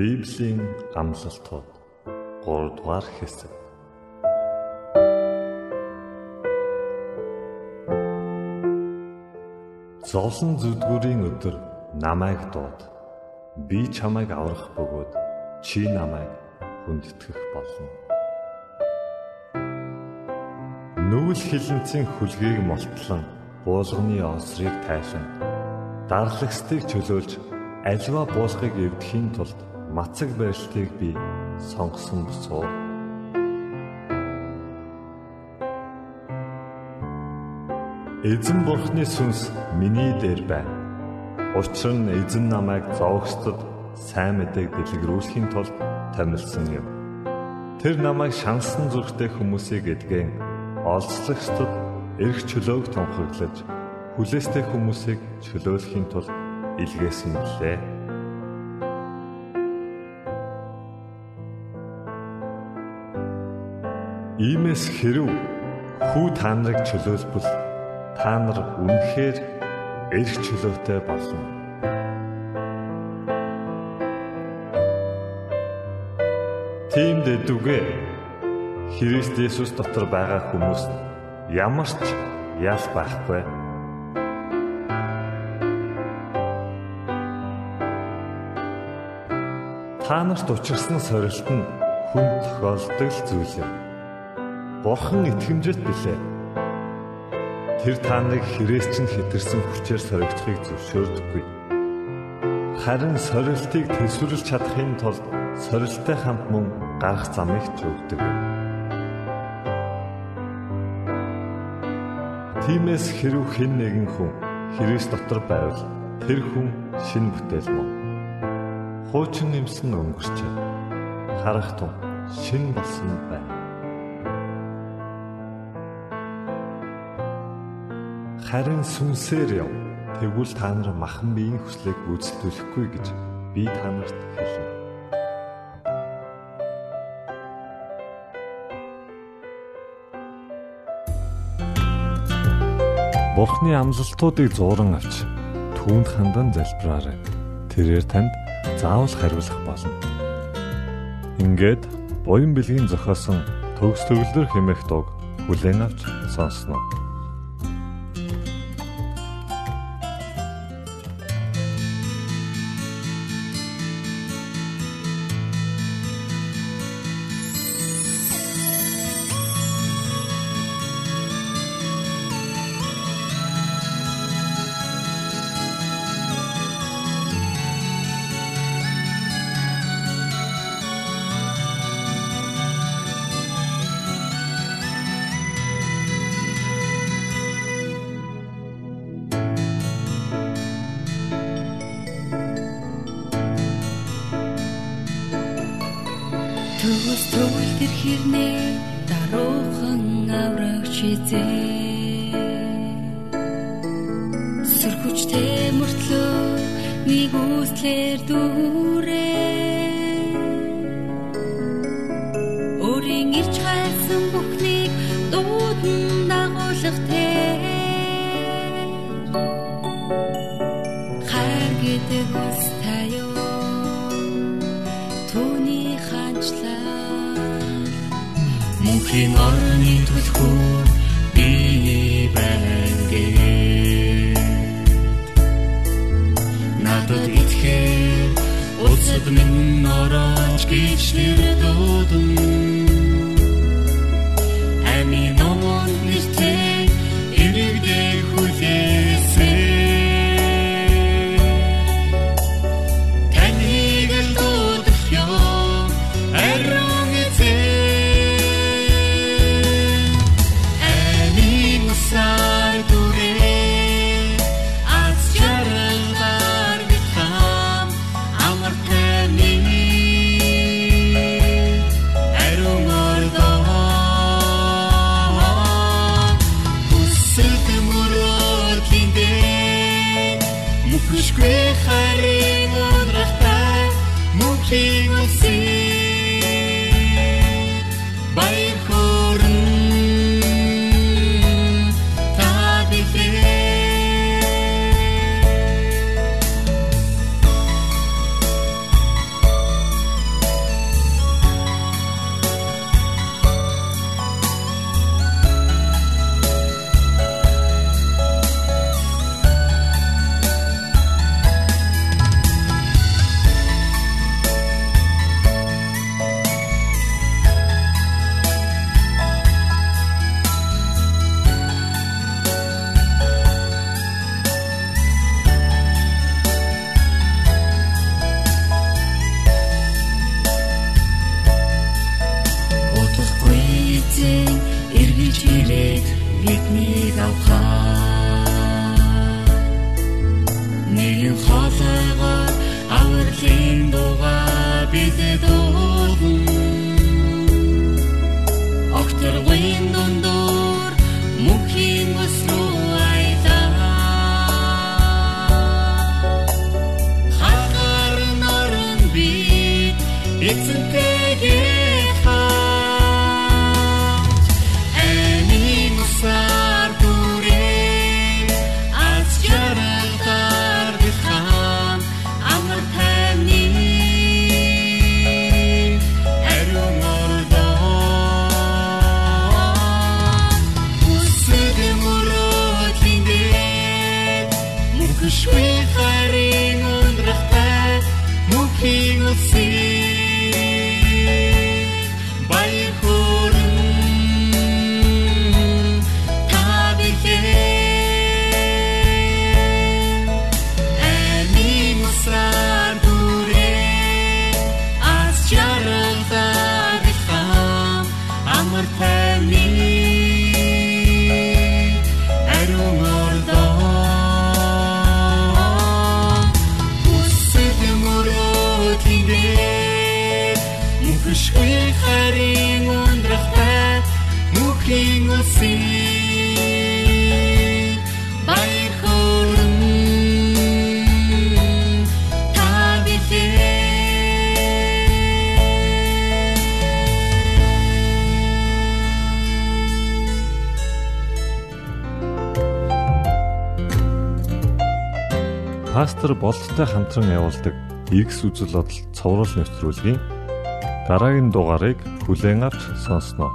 Библийн амлалтууд 3 дугаар хэсэг. Зовлон зүдгүүрийн өдөр намайг дууд. Би чамайг аврах бөгөөд чи намайг хүндэтгэх болно. Нүгэл хилэнцийн хүлгийг молтлон буулганы осрыг тайлан дарлагстыг чөлөөлж альва буулгыг эвдэхийн тулд мацаг барилтыг би сонгосон босоо. Эзэн бурхны сүнс миний дээр байна. Учир нь эзэн намайг зовгчдод сайн мэдээг дэлгэрүүлэхийн тулд томилсон юм. Тэр намайг шансан зүрхтэй хүмүүсийг эдгэн олзлогчдод эрх чөлөөг тунхаглаж хүлээстэй хүмүүсийг чөлөөлөхийн тулд илгээсэн билээ. Иймээс хэрв хүү та нарыг чөлөөлбөл та нар үнэхээр эрх чөлөөтэй болно. Тийм дэдүгэ Христ Есүс дотор байгаа хүмүүс ямар ч ял байхгүй. Та нарт учирсан сорилт нь хүн тохиолдог зүйл юм. Бурхан итгэмжит билээ. Тэр та нарыг хэрэгч нь хэтэрсэн хүчээр соригдохыг зөвшөөрдөггүй. Харин сорилтыг төсвөрлж чадахын тулд сорилттой хамт мөн гарах замыг ч өгдөг. Тимээс хэрв хэн нэгэн хүн Христ дотор байвал тэр хүн шин бүтээл мөн. Хуучин юмсан өнгөрчээ. Харах тун шин болсон байна. харин сүнсээр яв. Тэгвэл та нар махан биеийн хүслийг гүйцэтгүүлэхгүй гэж би та нарт Бурхны амлалтуудыг зууран авч түүнд хандан залбираарай. Тэрээр танд заавал хариулах болно. Ингээд буян бэлгийн зохиосон төгс төгөлдөр хэмээх дуу хүлээн авч сонсноо. Сөргүчтэй мөртлөө нэг үслэр дүүрээ geçtir doğdum. Мөхөшгүй харин ундрахтай мөнхийн үсээ баяр хүрэн та билээ Пастор болттой хамтран явуулдаг Игс үзэл бодол цовруул нэвтрүүлгийн дараагийн дугаарыг хүлээн авч сонсноо.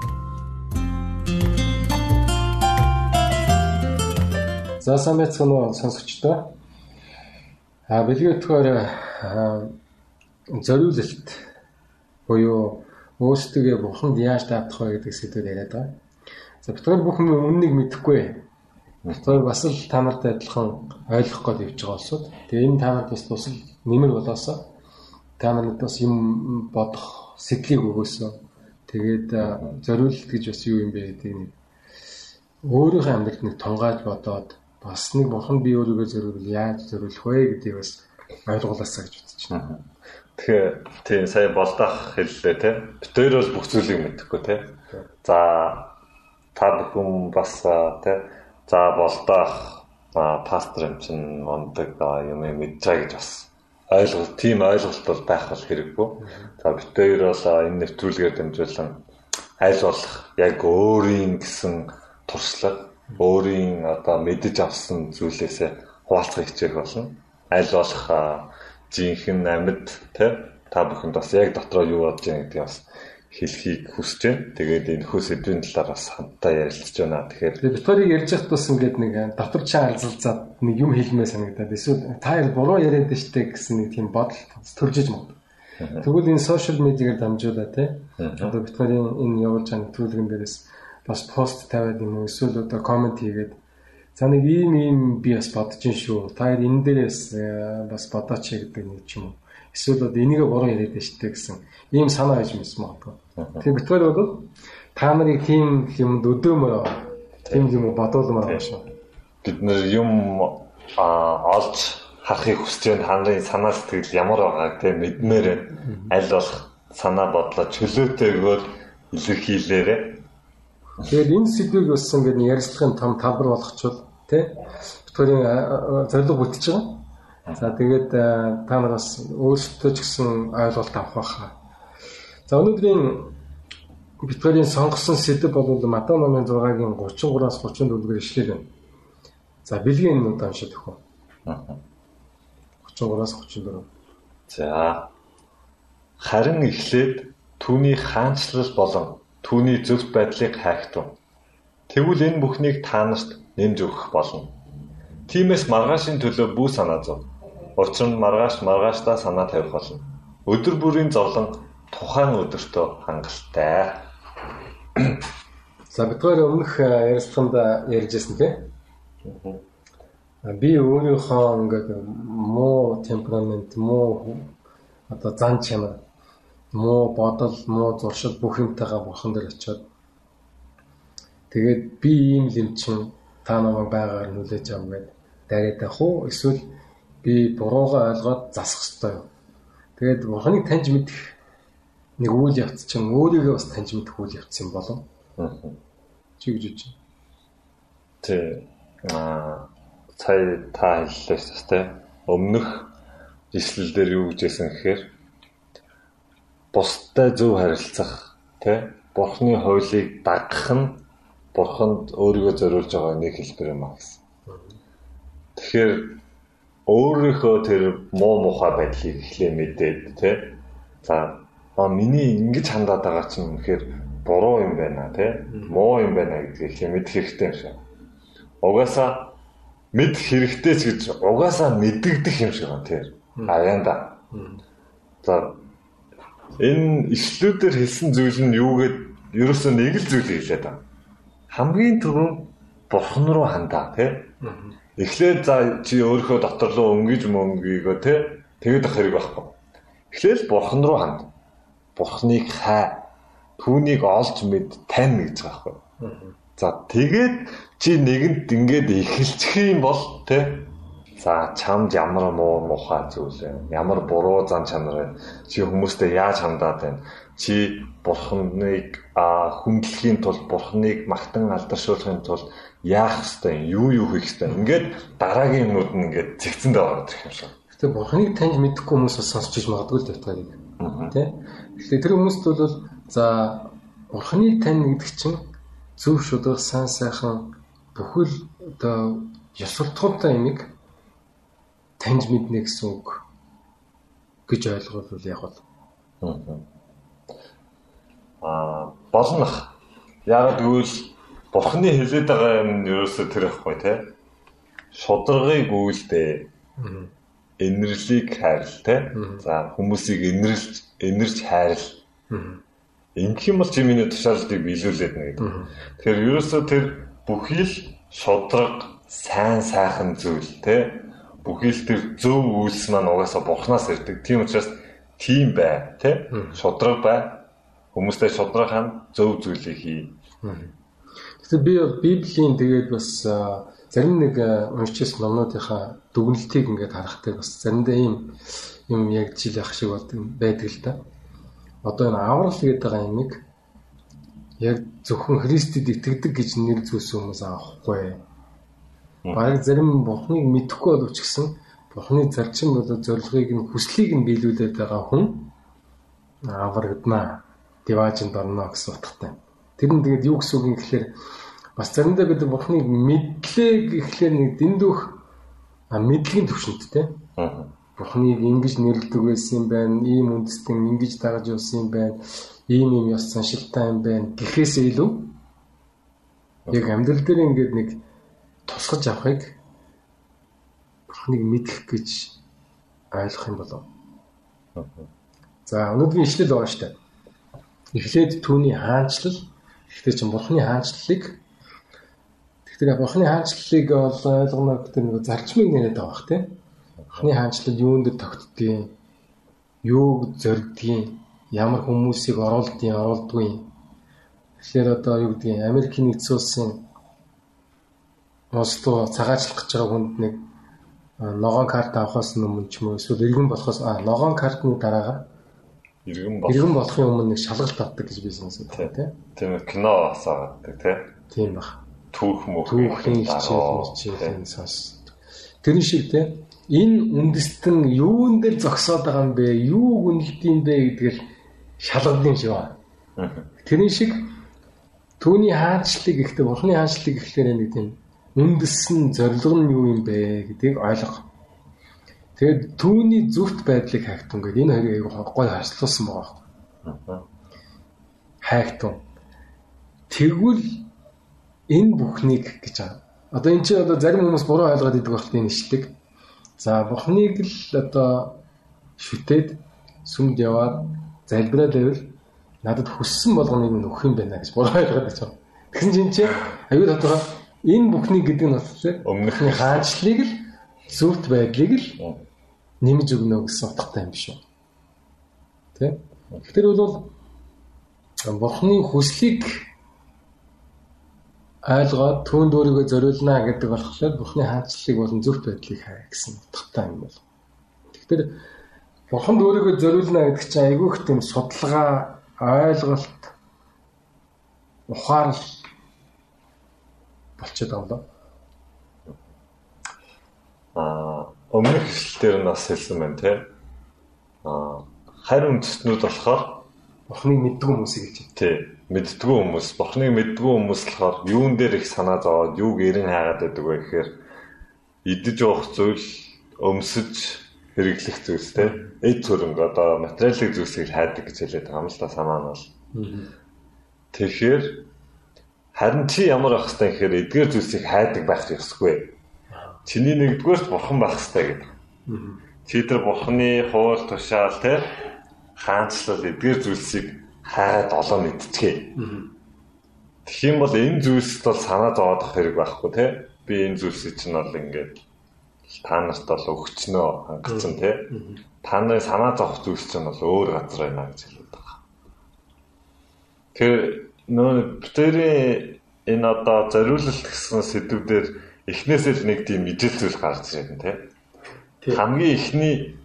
За байцгаана уу сонсогчдоо. А бэлгийн өтгөр зориулалт буюу өөрсдөө бурханд яаж даатах вэ гэдэг сэдвээр яриад байгаа. За битгаар бүхэн үннийг мэдэхгүй. Битгаар бас л та нартай адилхан ойлгох гээд явж байгаа улсууд. Тэгээ энэ та нарт бас тусал нэмэр болоосоо та нарт бас юм бодох сэтлийг өгөөсөө. Тэгээд зориулалт гэж бас юу юм бэ гэдэг нэг өөрийнхөө амьдралд нэг тунгааж бодоод бас нэг бурхан би өөрийгөө зориулвал яаж зориулах вэ гэдгийг бас ойлгуулаасаа гэж бодож байна. Тэгэхээр тий сая болдох хэллээ те. Битээр бол бүх зүйлийг мэдэхгүй те. За та бүхэн бас те за болдох пастор юм чинь мондөг юм байгаа гэж бас ойлголт тийм ойлголт бол байх бол хэрэггүй. За битээр бол энэ нэвтрүүлгээр дамжуулан аль болох яг өөрийн гэсэн туршлага өөрийн одоо мэдэж авсан зүйлээсээ хуваалцах хичээх болно. Аль болох жинхэнэ амьд те та бүхэнд бас яг дотроо юу бодож байгаа гэдгийг бас хэлхийг хүсэж байна. Тэгээд энэ хөө сэдвийн талаар бас хамтдаа ярилцж байна. Тэгэхээр Тэгээ битүүрийг ярьж байхад бас ингээд нэг дотор чаа алзалзаад нэг юм хэлмээ санагдаад эсвэл та яар буруу яриад штэ гэсэн нэг тийм бодол төрж иж магад. Тэгвэл энэ сошиал медиагаар дамжуулаад те одоо битүүрийн энэ явуулж байгаа нэвтрүүлгэн дээрээс бас пост тавиад юм уу эсвэл одоо комент хийгээд за нэг ийм ийм би бас бодож ин шүү. Та энэ дээрээс бас бодооч гэдэг нэг ч юм уу. Эсвэл одоо энийг буруу яриад штэ гэсэн ийм санаа иж мэс магадгүй. Тэгээ битүүр бол та нарыг тийм юмд өдөөмөр тийм юм бодуулмаар байна шүү. бид нэр юм олж харахыг хүсэж байна. Ханарын санаа сэтгэл ямар байгааг те мэдмээр аль болох санаа бодлоо чөлөөтэйгээр илэрхийлээрэ. Тэгээд энэ сэдвийг бас ингээд ярилцлагын том талбар болгочвол тий битүүрийн зорилго бүтэж байгаа. За тэгээд та нар бас өөрсдөө ч гэсэн ойлголт авах байхаа. За өнөөдрийн битгэлийн сонгосон сэдв бол Матай номын 6-гийн 33-аас 34-ээр ишлэл байна. За бэлгийн нүд уншиж өгөх. 33-аас 34. За. Харин эхлээд түүний хаанчлал болон түүний зөвхт байдлыг хайхтун. Тэгвэл энэ бүхнийг та нарт нэмж өгөх болно. Тиймээс маргаашийн төлөө бүү санаа зов. Учир нь маргааш маргаашдаа санаа тавих болно. Өдөр бүрийн зовлон тухайн өдөртөө хангалттай. За бидгээр өмнөх э, ярилцлаганд ярьжсэн тийм. Би өөрийнхөө ингээд муу темперамент, муу одоо зан чанар, муу бодол, муу зуршил бүх юмтайгаа бурхан дээр очиод тэгээд би ийм л юм чинь та намайг байгаар нүлээж ам гэд дараад авах уу эсвэл би буруугаа ойлгоод засах юу? Тэгээд бурханыг таньж мэдэх нэг үйл явц чинь өөрийгөө бас таньж мэдэх үйл явц юм болов. Чи гэж үз. Тэ аа цай та хэллээ шүү дээ. Өмнөх ишлэл дээр юу гэжсэн гэхээр бусдад зөв харилцах тэ бурхны хуулийг дагах нь бурханд өөрийгөө зориулж байгаа нэг хэлбэр юм аа гэсэн. Тэгэхээр өөрийнхөө тэр муу мухай байдлыг эхлээ мэдээд тэ за а миний ингэж хандаад байгаа чинь үнэхээр буруу юм байна тэ муу юм байна гэдгийг мэдэх хэрэгтэй юм шиг. Угаасаа мэд хэрэгтэй ч гэж угаасаа мэддэгдэх юм шиг байна тэр. Аяанда. За энэ ишлүүдээр хэлсэн зүйл нь юу гэд ерөөсөө нэг л зүйлийг хэлээд байна. Хамгийн түрүүнд бурхан руу хандаа тий. Эхлээд за чи өөрийнхөө дотор руу өнгөж мөнгөйгөө тий. Тэгээд ах хэрэг байхгүй. Эхлээл бурхан руу ханд. Бурханыг хай. Түүнийг олж мэд тань гэж байгаа байхгүй. За тэгээд чи нэгэнт ингээд эхэлчих юм бол тий За чамд ямар муу мухай зүйл вэ? Ямар буруу зан чанар вэ? Чи хүмүүстэй яаж хандаад байна? Чи бурхныг хүндлэхийн тулд бурхныг магтан алдаршуулахын тулд яах ёстой юм? Юу юу хийх ёстой? Ингээд дараагийн юмнууд нь ингээд зэгцэндээ ороод ирэх юм шиг. Гэтэ бурхныг таньж мэдхгүй хүмүүс бас сонсч иж магадгүй л тавтайг. Тэ? Тэгэхээр тэр хүмүүст бол за бурхныг тань гэдэг чинь зөв шударга сайн сайхан бүхэл одоо ёс суртахуунтай юмыг таньж мэднэ гэсэн үг гэж ойлгол яг бол. Аа болнох. Яг гэвэл бурхны хэлээд байгаа юм нь ерөөсөө тэр ихгүй те. Шударгыг үйлдээ. Инэрлийг хайрл те. За хүмүүсийг инэрлж инэрч хайрл. Ингэх юм бол чи миний тушаалдыг биелүүлээд нэ гэдэг. Тэгэхээр ерөөсөө тэр бүхий л шудраг сайн сайхан зүйл те бүхэл тэр зөв үйлс маань угаасаа бурхнаас ирдэг. Тийм учраас тийм бай, тэ? Шудраг бай. Хүмүүстэй шудраг хань зөв зүйлийг хий. Тэгэхээр би Библийн тэгээд бас зарим нэг уншиж номнуудынхаа дүгнэлтийг ингээд харахтай бас заримдаа ийм юм яг жил ах шиг байдаг л да. Одоо энэ аврал гэдэг юмыг яг зөвхөн Христэд итгэдэг гэж нэр зүүсэн хүмүүс авахгүй Бараг зарим бурхныг мэдэхгүй боловч гэсэн бурхны зарчим болоо зорилгыг нь хүслийг нь биелүүлээд байгаа хүн аврагдана. Диважинд орно гэсэн утгатай. Тэр нь тэгээд юу гэсэн үг юм гэхээр бас заримдаа бид бурхныг мэдлээ гэхлээр нэг дэндүүх мэдлэгийн төвшөнттэй. Бурхныг ингэж нэрлдэг байсан юм байна. Ийм үндэстэн ингэж дагаж явсан юм байна. Ийм юм ёс заншилтай юм байна. Гэхээсээ илүү яг амьдрал дээр ингээд нэг тусгаж авахыг бурхныг мэдэх гэж ойлгох юм болов. За өнөөдрийн ишлэл байгаа дээ. Эхлээд түүний хаанчлал гэхдээ чинь бурхны хаанчлалыг тэгэхээр бурхны хаанчлалыг бол ойлгоно гэдэг нэг зарчмыг нэрэд байгаа бах тийм. Бурхны хаанчлал юунд дэр тогтдгийг, юуг зордгийг, ямар хүмүүсийг оруулдгийг, оруулдгүй. Тэгэхээр одоо юу гэдгийг Америкийн нэгдсэн улсын Осло цагаачлах гэж байгаа хүнд нэг ногоон карт авахаас өмнө ч юм уу эсвэл иргэн болохоос ногоон картны дараагаар иргэн болох. Иргэн болохын өмнө нэг шалгалт авдаг гэж би сонсоод байна тийм ээ кино асаадаг тийм тийм баг түүх мөх түүхийн хичээл хичээл сонс тэрний шиг тийм энэ үндэстэн юун дээр зогсоод байгаа юм бэ? Юу үнэлдэм бэ гэдгээр шалгадсан шиг байна. Тэрэн шиг түүний хаанчлалыг ихтэй бурхны хаанчлалыг ихлээр нэг тийм үндэссэн зорилго нь юу юм бэ гэдгийг ойлго. Тэгээд түүний зүвт байдлыг хайхтун гэдэг энэ хоёрыг аягүй гой харьцуулсан байгаа. Хайхтун. Тэгвэл энэ бүхнийг гэж байгаа. Одоо эн чинь одоо зарим хүмүүс буруу ойлгоод идэг багт энэ ишдэг. За бурхныг л одоо шүтээд сүмд яваад залбираад байвал надад хүссэн болгоныг нь өгөх юм байна гэж буруу ойлгоод байгаа. Тэгсэн чинь чи аюул тодорхой энэ бүхний гэдэг нь болохоор өмнөхний хаанчлалыг л зөвхт байдлыг л нэмж өгнө гэсэн утгатай юм биш үү? Тэ? Тэгэхээр бол бурхны хүслийг ойлгоод түүнд өөрийгөө зориулна гэдэг болохоор Бурхны хаанчлалыг болон зөвхт байдлыг хай гэсэн утгатай юм бол. Тэгэхээр Бурханд өөрийгөө зориулна гэдэг чинь айгүй их тийм судалгаа, ойлголт, ухаарл болчиход даа. Аа, өмнөх хэсэлтээр нь бас хэлсэн байна те. Аа, харь үндэстнүүд болохоор Бурхныг мэддэг хүмүүсийг хэлж байна. Мэддгүү хүмүүс бурхныг мэддгүү хүмүүс болохоор юун дээр их санаа зовоод юуг эрен хаагаад байдаг вэ гэхээр идэж уух зүйл өмсөж хэрэглэх зүйлс те. Эд хөрөнгө одоо материалын зүйлсийг хайдаг гэж хэлээд байгаа юм л та санаа нь бол. Тэгэхээр харин чи ямар байх хэвтэй гэхээр эдгээр зүйлсийг хайдаг байх ёсгүй. Чиний нэгдүгээрт бурхан байх хэвтэй гэдэг. Чи тэр бурханы хууль тушаал те хаанчлал эдгээр зүйлсийг хайгаад олоо мэдчихээ. Тэгэх юм бол энэ зүйлсд бол санаа зовоодох хэрэг байхгүй те. Би энэ зүйлсийг чинь бол ингээд та нарт бол өгчнөө хангацсан те. Та нарын санаа зовох зүйлс чинь бол өөр газар байна гэж хэлээд байгаа. Тэр нөө битэрийн энэ одоо зориулалт гэсэн сэдвүүдээр эхнээсээ л нэг тийм мэдээлэл зүйл гарч ирээд те. Хамгийн эхний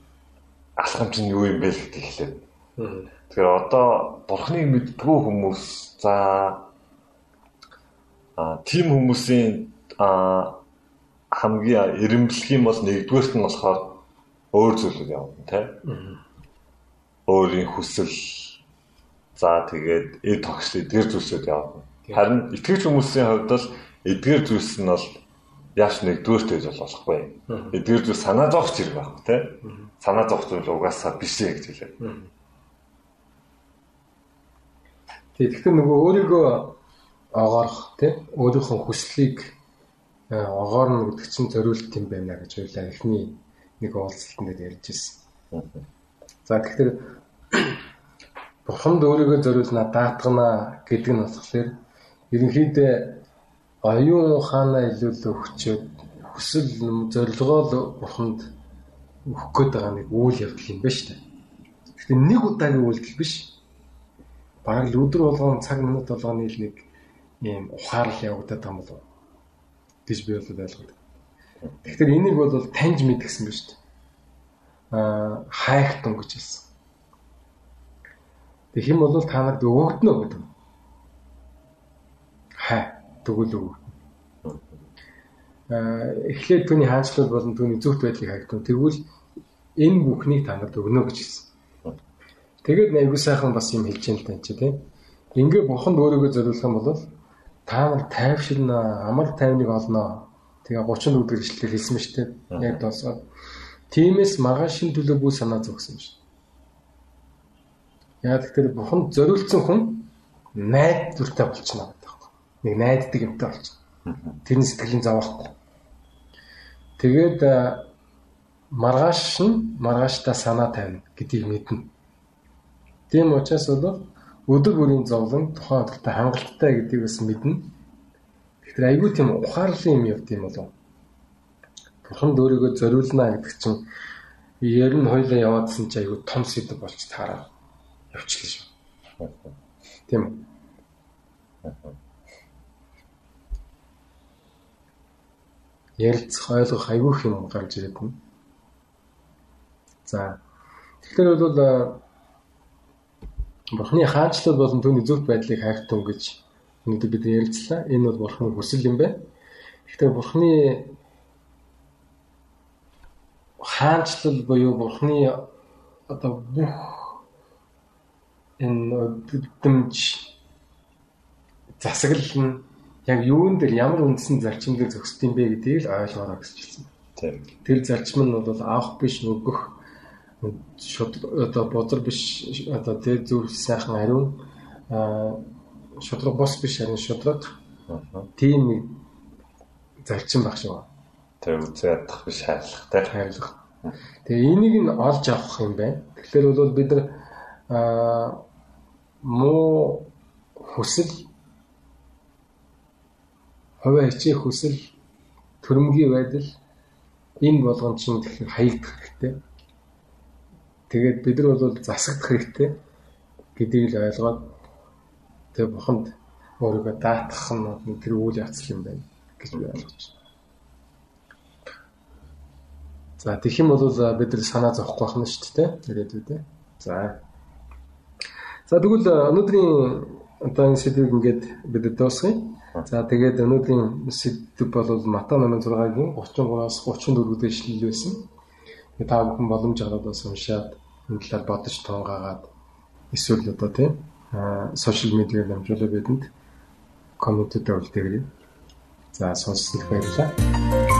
алхам чинь юу юм бэ гэдэг эхлээд. Тэгэхээр одоо бурхныг мэддгүү хүмүүс за а тийм хүмүүсийн а хамгийн эренблэх юм бол нэгдүгээрт нь болохоор өөр зүйлүүд явна тий. Өөрийн хүсэл за тэгээд эд тогш эдгээр зүйлсүүд явна. Харин итгэж хүмүүсийн хувьд л эдгээр зүйлс нь бол яаш нэгдүгээрт байж болохгүй. Эдгээр зүйл санаа зовх зэрэг байхгүй тий. Санаа зовх зүйл угаасаа биш ээ гэж хэлээ. Тэгэхээр нөгөө өөрийгөө огоорох тий өөрийнхөө хүслийг огоорно гэдэг чинь зориулт юм байна гэж хоёлаа эхний нэг уулзалтанд ярьж ирсэн. За тэгэхээр бурханд өөрийгөө зориулна даатгана гэдэг нь болохоор ерөнхийдөө оюун ухаанаа илүү өгчөөд хүсэл зорилгоо л бурханд өгөх гээд байгаа нэг үйл явдал юм байна шүү дээ. Тэгэхээр нэг удаагийн үйлдэл биш бараг л өдөр болгон цаг минут болгоны л нэг ийм ухаарл явагдаад байгаа юм болов гэж би бол ойлгоод. Тэгэхээр энийг бол таньж мэдгсэн ба шүү дээ. Аа хайхтун гэж хэлсэн. Тэг хэм бол та нарт өгөгднө гэдэг. Хай тэгвэл өгөгднө. Аа эхлээд түүний хаанчлал болон түүний зөвхт байдлыг хайхтун. Тэгвэл энэ бүхнийг та нарт өгнө гэж хэлсэн. Тэгээд айгуу сайхан бас юм хэлж юм тань чи тийм. Ингээ бурханд өөрийгөө зориулах юм бол та нар тайвширна, амар тайвныг олно. Тэгээ 34 дэх ишлэлээр хэлсэн мэт тийм. Яг тоосоо. Тимээс маргаашийн төлөө бүх санаа зогсон шүү. Яг тэгэхээр бурханд зориулсан хүн найдвартай болчихно гэдэг байна. Нэг найддаг юмтай болчихно. Тэрний сэтгэлийн зовоохгүй. Тэгээд маргааш нь маргааштай санаа тавина гэдгийг мэднэ. Тийм учраас бол өдөр бүрийн зовлон тухайн өдөртөө хангалттай гэдгийг бас мэднэ. Тэгэхээр айгүй тийм ухаарлын юм явд юм болов. Бурханд өөрийгөө зориулна гэдэг чинь ер нь хоёлаа яваадсан чи айгүй том сэдв болч таараа явчихлаа шүү. Тийм үү? ярилцах ойлгох айгүй юм гарч ирээд байна. За тэгэхээр бол Бурхны хаанчлал болон түүний зөвхт байдлыг хайртун гэж өнөөдөр бид ярилцлаа. Энэ бол Бурхны хүсэл юм байна. Гэхдээ Бурхны хаанчлал буюу бурхны одоо бүх энэ өдөрдмж засаглал нь яг юун дээр ямар үндсэн зарчим дээр зөксд юм бэ гэдгийг ойлгоорой гэж хэлсэн. Тийм. Тэр зарчим нь бол авах биш нөгөх шууд одоо бузар биш одоо тэр зөв сайхан ариун аа шудраг бос биш харин шудраг Аа. тийм нэг зарчим баг шиг. Тэр үзээ ядах биш хайрлахтай. хайрлах. Тэгээ энийг нь олж авах юм байна. Тэгэхээр бол бид нар аа муу хүсэл хувиа хичээх хүсэл төрөмгийн байдал энэ болгон чинь тэгэхээр хаягдах хэрэгтэй. Тэгээд бид нар бол засагдах хэрэгтэй гэдгийг л ойлгоод тэг буханд өөрийгөө даатгах нь тэр үйл явц юм байна гэж би ойлгож байна. За тэгэх юм бол бид нар санаа зовхгүй байх нь шүү дээ. Ирээдүйдээ. За. За тэгвэл өнөөдрийн одоо энэ сэдвийг ингээд бид дуусгая. За тэгээд өнөөдрийн сэдв бол Матай 8:6-гийн 33-аас 34 дэх ишлэл байсан. Тэгээд та бүхэн боломж гаргадаас уншаад энэ талаар бодож тонгаагаад эсвэл одоо тийм сошиал медиагаар дамжуулаад бидэнд комментэд өгдөгрэй. За сонссонд баярлалаа.